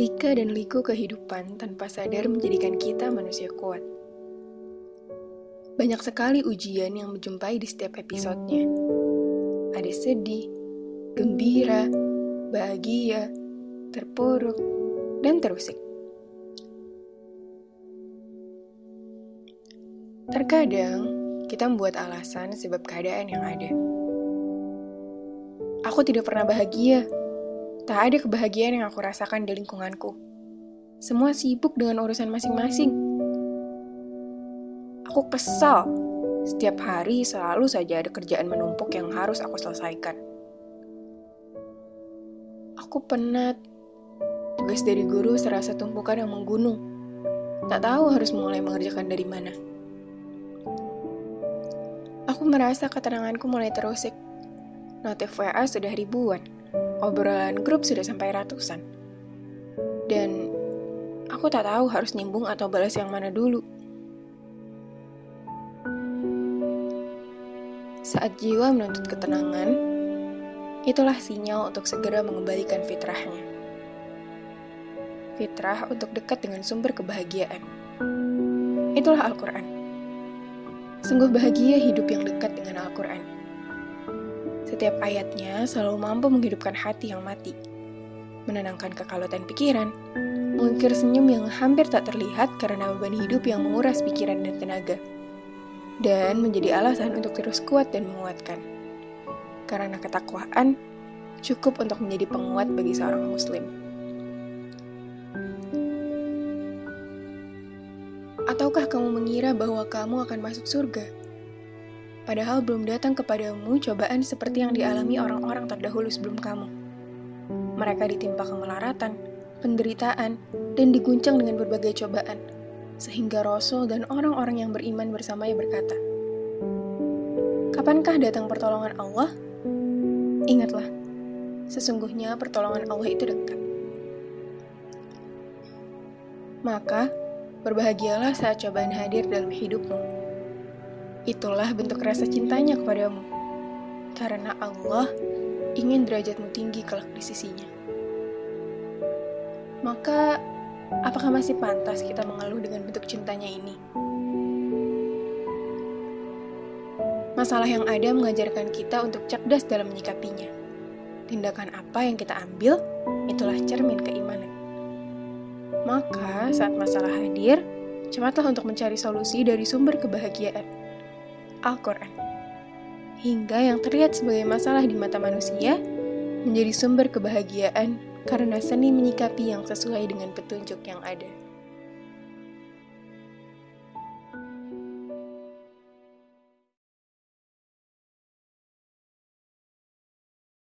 Lika dan liku kehidupan tanpa sadar menjadikan kita manusia kuat. Banyak sekali ujian yang menjumpai di setiap episodenya. Ada sedih, gembira, bahagia, terpuruk, dan terusik. Terkadang, kita membuat alasan sebab keadaan yang ada. Aku tidak pernah bahagia, Tak ada kebahagiaan yang aku rasakan di lingkunganku. Semua sibuk dengan urusan masing-masing. Aku kesal. Setiap hari selalu saja ada kerjaan menumpuk yang harus aku selesaikan. Aku penat. Tugas dari guru serasa tumpukan yang menggunung. Tak tahu harus mulai mengerjakan dari mana. Aku merasa ketenanganku mulai terusik. Notif WA sudah ribuan obrolan grup sudah sampai ratusan. Dan aku tak tahu harus nimbung atau balas yang mana dulu. Saat jiwa menuntut ketenangan, itulah sinyal untuk segera mengembalikan fitrahnya. Fitrah untuk dekat dengan sumber kebahagiaan. Itulah Al-Quran. Sungguh bahagia hidup yang dekat dengan Al-Quran. Setiap ayatnya selalu mampu menghidupkan hati yang mati, menenangkan kekalutan pikiran, mengukir senyum yang hampir tak terlihat karena beban hidup yang menguras pikiran dan tenaga, dan menjadi alasan untuk terus kuat dan menguatkan. Karena ketakwaan cukup untuk menjadi penguat bagi seorang muslim. Ataukah kamu mengira bahwa kamu akan masuk surga? Padahal belum datang kepadamu cobaan seperti yang dialami orang-orang terdahulu sebelum kamu. Mereka ditimpa kemelaratan, penderitaan, dan diguncang dengan berbagai cobaan, sehingga Rasul dan orang-orang yang beriman bersamanya berkata, Kapankah datang pertolongan Allah? Ingatlah, sesungguhnya pertolongan Allah itu dekat. Maka, berbahagialah saat cobaan hadir dalam hidupmu Itulah bentuk rasa cintanya kepadamu. Karena Allah ingin derajatmu tinggi kelak di sisinya. Maka, apakah masih pantas kita mengeluh dengan bentuk cintanya ini? Masalah yang ada mengajarkan kita untuk cerdas dalam menyikapinya. Tindakan apa yang kita ambil, itulah cermin keimanan. Maka, saat masalah hadir, cepatlah untuk mencari solusi dari sumber kebahagiaan Al-Quran. Hingga yang terlihat sebagai masalah di mata manusia menjadi sumber kebahagiaan karena seni menyikapi yang sesuai dengan petunjuk yang ada.